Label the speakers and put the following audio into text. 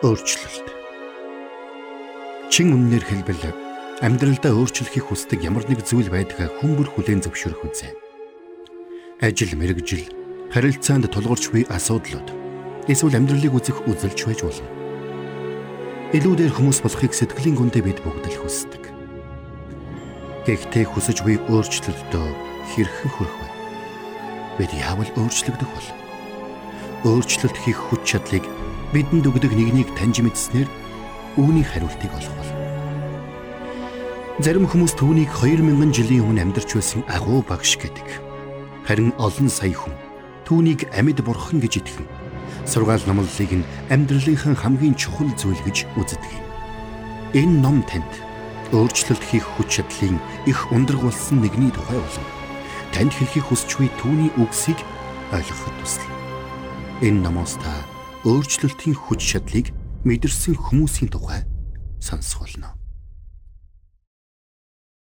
Speaker 1: Өөрчлөлт. Чин үннээр хэлбэл амьдралдаа өөрчлөхийг хүсдэг ямар нэг зүйл байдгаа хүн бүр хүлээн зөвшөөрөх үзье. Ажил, мэрэгжил, харилцаанд тулгуурч буй асуудлууд эсвэл амьдралыг үзэх үзэлж байж болно. Илүү дээр хүмүүс болохыг сэтгэлийн гүндээ бид бүгд л хүсдэг. Гэхдээ хүсэж буй өөрчлөлтөө хэрхэн хүрэх вэ? Бид яавал өөрчлөгдөх бол? Өөрчлөлт хийх хүч чадлыг бидэнд өгдөг нэгнийг таньж мэдснээр үүний хариултыг олох бол. Зарим хүмүүс түүнийг 2000 жилийн өмнө амьдарч байсан агуу багш гэдэг. Харин олон сая хүн түүнийг амьд бурхан гэж итгэн сургаал номлолыг нь амьдралынхаа хамгийн чухал зүйл гэж үздэг. Энэ ном танд өөрчлөлт хийх хүч чадлын их ундраг болсон нэгний тухай болон танд хэлхийг хүсч буй түүний үгсийг ойлгоход туслана. Энэ номоос та өөрчлөлтийн хүч чадлыг мэдэрсэн хүмүүсийн тухай сонсох болно.